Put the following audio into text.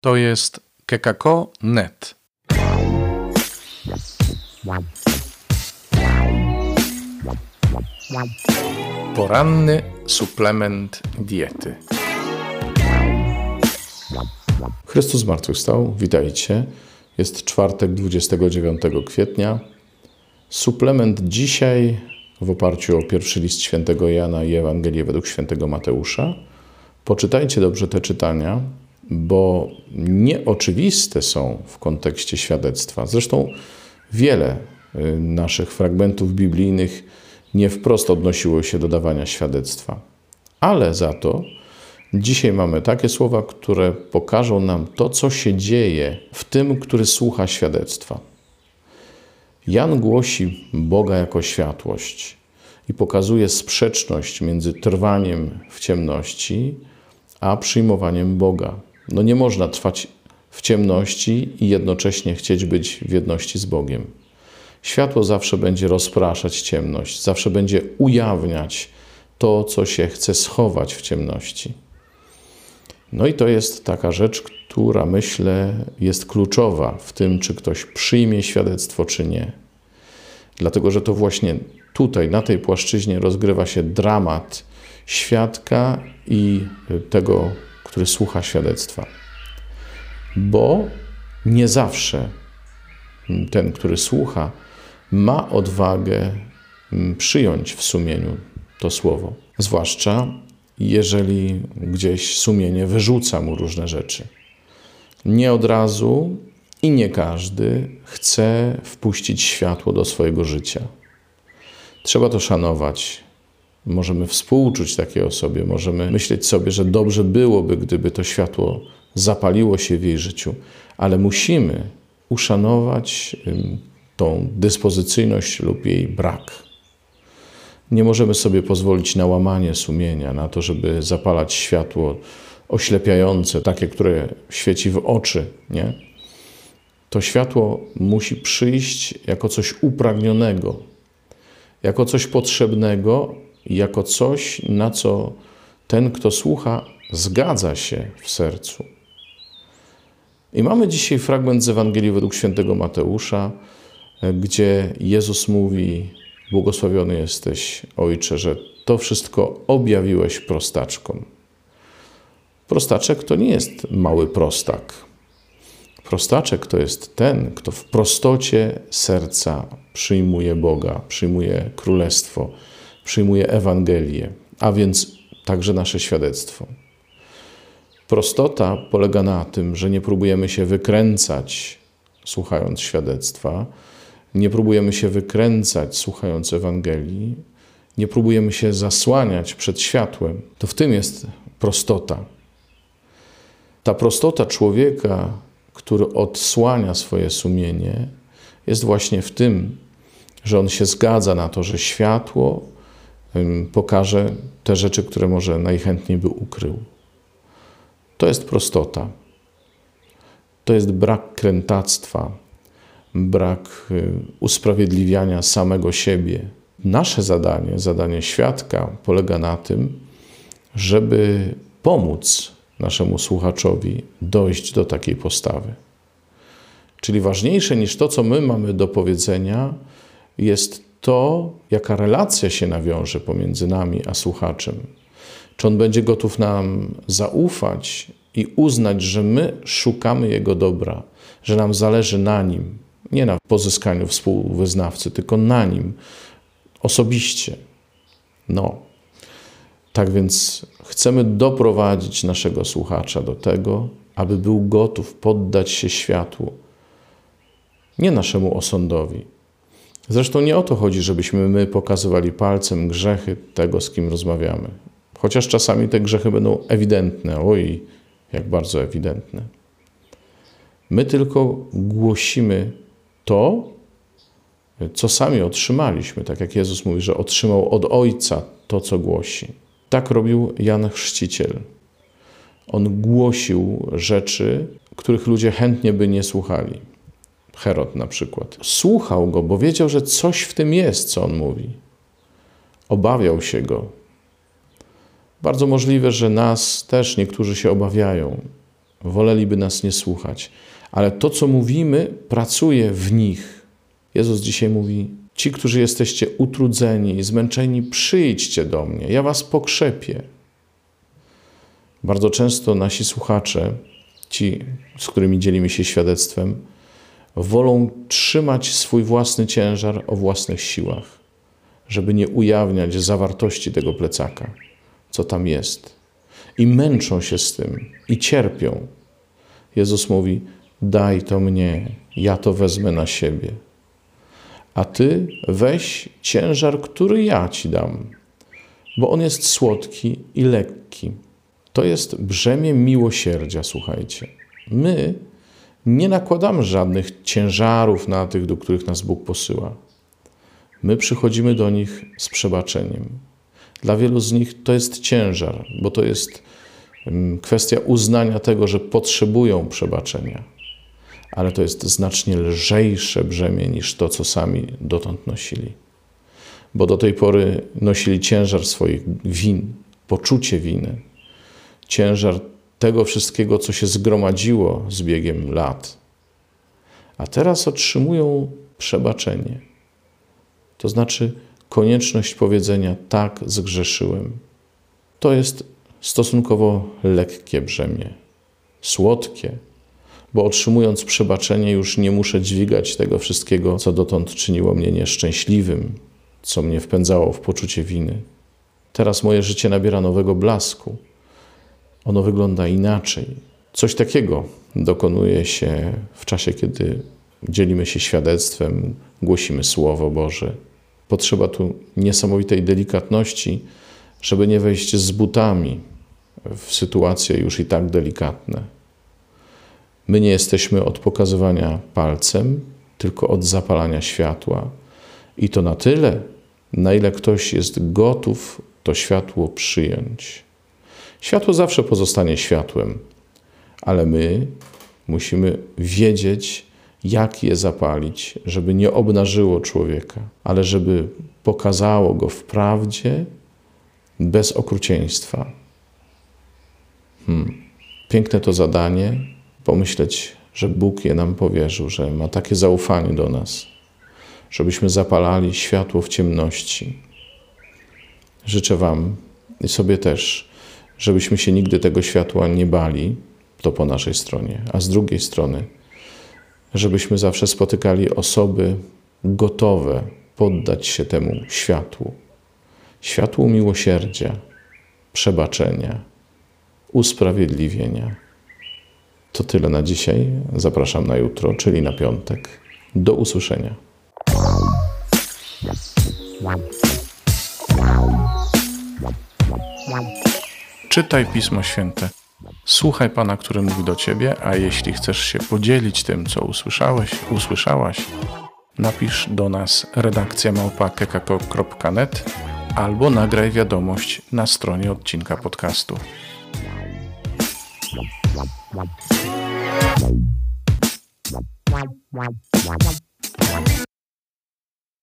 To jest kekako.net. Poranny suplement diety. Chrystus zmartwychwstał, witajcie. Jest czwartek 29 kwietnia. Suplement dzisiaj w oparciu o pierwszy list świętego Jana i Ewangelię według świętego Mateusza. Poczytajcie dobrze te czytania, bo nieoczywiste są w kontekście świadectwa. Zresztą wiele y, naszych fragmentów biblijnych nie wprost odnosiło się do dawania świadectwa. Ale za to dzisiaj mamy takie słowa, które pokażą nam to, co się dzieje w tym, który słucha świadectwa. Jan głosi Boga jako światłość i pokazuje sprzeczność między trwaniem w ciemności a przyjmowaniem Boga. No nie można trwać w ciemności i jednocześnie chcieć być w jedności z Bogiem. Światło zawsze będzie rozpraszać ciemność, zawsze będzie ujawniać to, co się chce schować w ciemności. No i to jest taka rzecz, która myślę jest kluczowa w tym, czy ktoś przyjmie świadectwo, czy nie. Dlatego, że to właśnie tutaj, na tej płaszczyźnie rozgrywa się dramat świadka i tego, który słucha świadectwa. Bo nie zawsze ten, który słucha, ma odwagę przyjąć w sumieniu to słowo. Zwłaszcza jeżeli gdzieś sumienie wyrzuca mu różne rzeczy. Nie od razu i nie każdy chce wpuścić światło do swojego życia. Trzeba to szanować, Możemy współczuć takiej osobie, możemy myśleć sobie, że dobrze byłoby, gdyby to światło zapaliło się w jej życiu, ale musimy uszanować tą dyspozycyjność lub jej brak. Nie możemy sobie pozwolić na łamanie sumienia, na to, żeby zapalać światło oślepiające, takie, które świeci w oczy. Nie? To światło musi przyjść jako coś upragnionego, jako coś potrzebnego, jako coś, na co ten, kto słucha, zgadza się w sercu. I mamy dzisiaj fragment z Ewangelii według świętego Mateusza, gdzie Jezus mówi: Błogosławiony jesteś, Ojcze, że to wszystko objawiłeś prostaczkom. Prostaczek to nie jest mały prostak. Prostaczek to jest ten, kto w prostocie serca przyjmuje Boga, przyjmuje królestwo przyjmuje Ewangelię, a więc także nasze świadectwo. Prostota polega na tym, że nie próbujemy się wykręcać słuchając świadectwa, nie próbujemy się wykręcać słuchając Ewangelii, nie próbujemy się zasłaniać przed światłem. To w tym jest prostota. Ta prostota człowieka, który odsłania swoje sumienie, jest właśnie w tym, że on się zgadza na to, że światło pokaże te rzeczy, które może najchętniej by ukrył. To jest prostota. To jest brak krętactwa, brak y, usprawiedliwiania samego siebie. Nasze zadanie, zadanie świadka, polega na tym, żeby pomóc naszemu słuchaczowi dojść do takiej postawy. Czyli ważniejsze niż to, co my mamy do powiedzenia, jest to, jaka relacja się nawiąże pomiędzy nami a słuchaczem. Czy on będzie gotów nam zaufać i uznać, że my szukamy Jego dobra, że nam zależy na Nim, nie na pozyskaniu współwyznawcy, tylko na Nim osobiście. No. Tak więc chcemy doprowadzić naszego słuchacza do tego, aby był gotów poddać się światłu, nie naszemu osądowi, Zresztą nie o to chodzi, żebyśmy my pokazywali palcem grzechy tego, z kim rozmawiamy. Chociaż czasami te grzechy będą ewidentne, oj, jak bardzo ewidentne. My tylko głosimy to, co sami otrzymaliśmy, tak jak Jezus mówi, że otrzymał od Ojca to, co głosi. Tak robił Jan Chrzciciel. On głosił rzeczy, których ludzie chętnie by nie słuchali. Herod na przykład. Słuchał go, bo wiedział, że coś w tym jest, co on mówi. Obawiał się go. Bardzo możliwe, że nas też niektórzy się obawiają. woleliby nas nie słuchać, ale to, co mówimy, pracuje w nich. Jezus dzisiaj mówi: Ci, którzy jesteście utrudzeni zmęczeni, przyjdźcie do mnie, ja was pokrzepię. Bardzo często nasi słuchacze, ci, z którymi dzielimy się świadectwem, wolą trzymać swój własny ciężar o własnych siłach, żeby nie ujawniać zawartości tego plecaka, co tam jest. I męczą się z tym, i cierpią. Jezus mówi: Daj to mnie, ja to wezmę na siebie. A ty weź ciężar, który ja ci dam, bo on jest słodki i lekki. To jest brzemię miłosierdzia, słuchajcie. My nie nakładamy żadnych ciężarów na tych, do których nas Bóg posyła. My przychodzimy do nich z przebaczeniem. Dla wielu z nich to jest ciężar, bo to jest mm, kwestia uznania tego, że potrzebują przebaczenia. Ale to jest znacznie lżejsze brzemię niż to, co sami dotąd nosili. Bo do tej pory nosili ciężar swoich win, poczucie winy, ciężar tego wszystkiego, co się zgromadziło z biegiem lat. A teraz otrzymują przebaczenie. To znaczy konieczność powiedzenia: tak, zgrzeszyłem. To jest stosunkowo lekkie brzemię, słodkie, bo otrzymując przebaczenie, już nie muszę dźwigać tego wszystkiego, co dotąd czyniło mnie nieszczęśliwym, co mnie wpędzało w poczucie winy. Teraz moje życie nabiera nowego blasku ono wygląda inaczej. Coś takiego dokonuje się w czasie, kiedy dzielimy się świadectwem, głosimy Słowo Boże. Potrzeba tu niesamowitej delikatności, żeby nie wejść z butami w sytuacje już i tak delikatne. My nie jesteśmy od pokazywania palcem, tylko od zapalania światła. I to na tyle, na ile ktoś jest gotów to światło przyjąć. Światło zawsze pozostanie światłem, ale my musimy wiedzieć, jak je zapalić, żeby nie obnażyło człowieka, ale żeby pokazało go w prawdzie, bez okrucieństwa. Hmm. Piękne to zadanie, pomyśleć, że Bóg je nam powierzył, że ma takie zaufanie do nas, żebyśmy zapalali światło w ciemności. Życzę Wam i sobie też żebyśmy się nigdy tego światła nie bali, to po naszej stronie, a z drugiej strony, żebyśmy zawsze spotykali osoby gotowe poddać się temu światłu. Światłu miłosierdzia, przebaczenia, usprawiedliwienia. To tyle na dzisiaj. Zapraszam na jutro, czyli na piątek. Do usłyszenia. Czytaj Pismo Święte. Słuchaj Pana, który mówi do Ciebie, a jeśli chcesz się podzielić tym, co usłyszałeś, usłyszałaś, napisz do nas redakcja małpa.kekako.net albo nagraj wiadomość na stronie odcinka podcastu.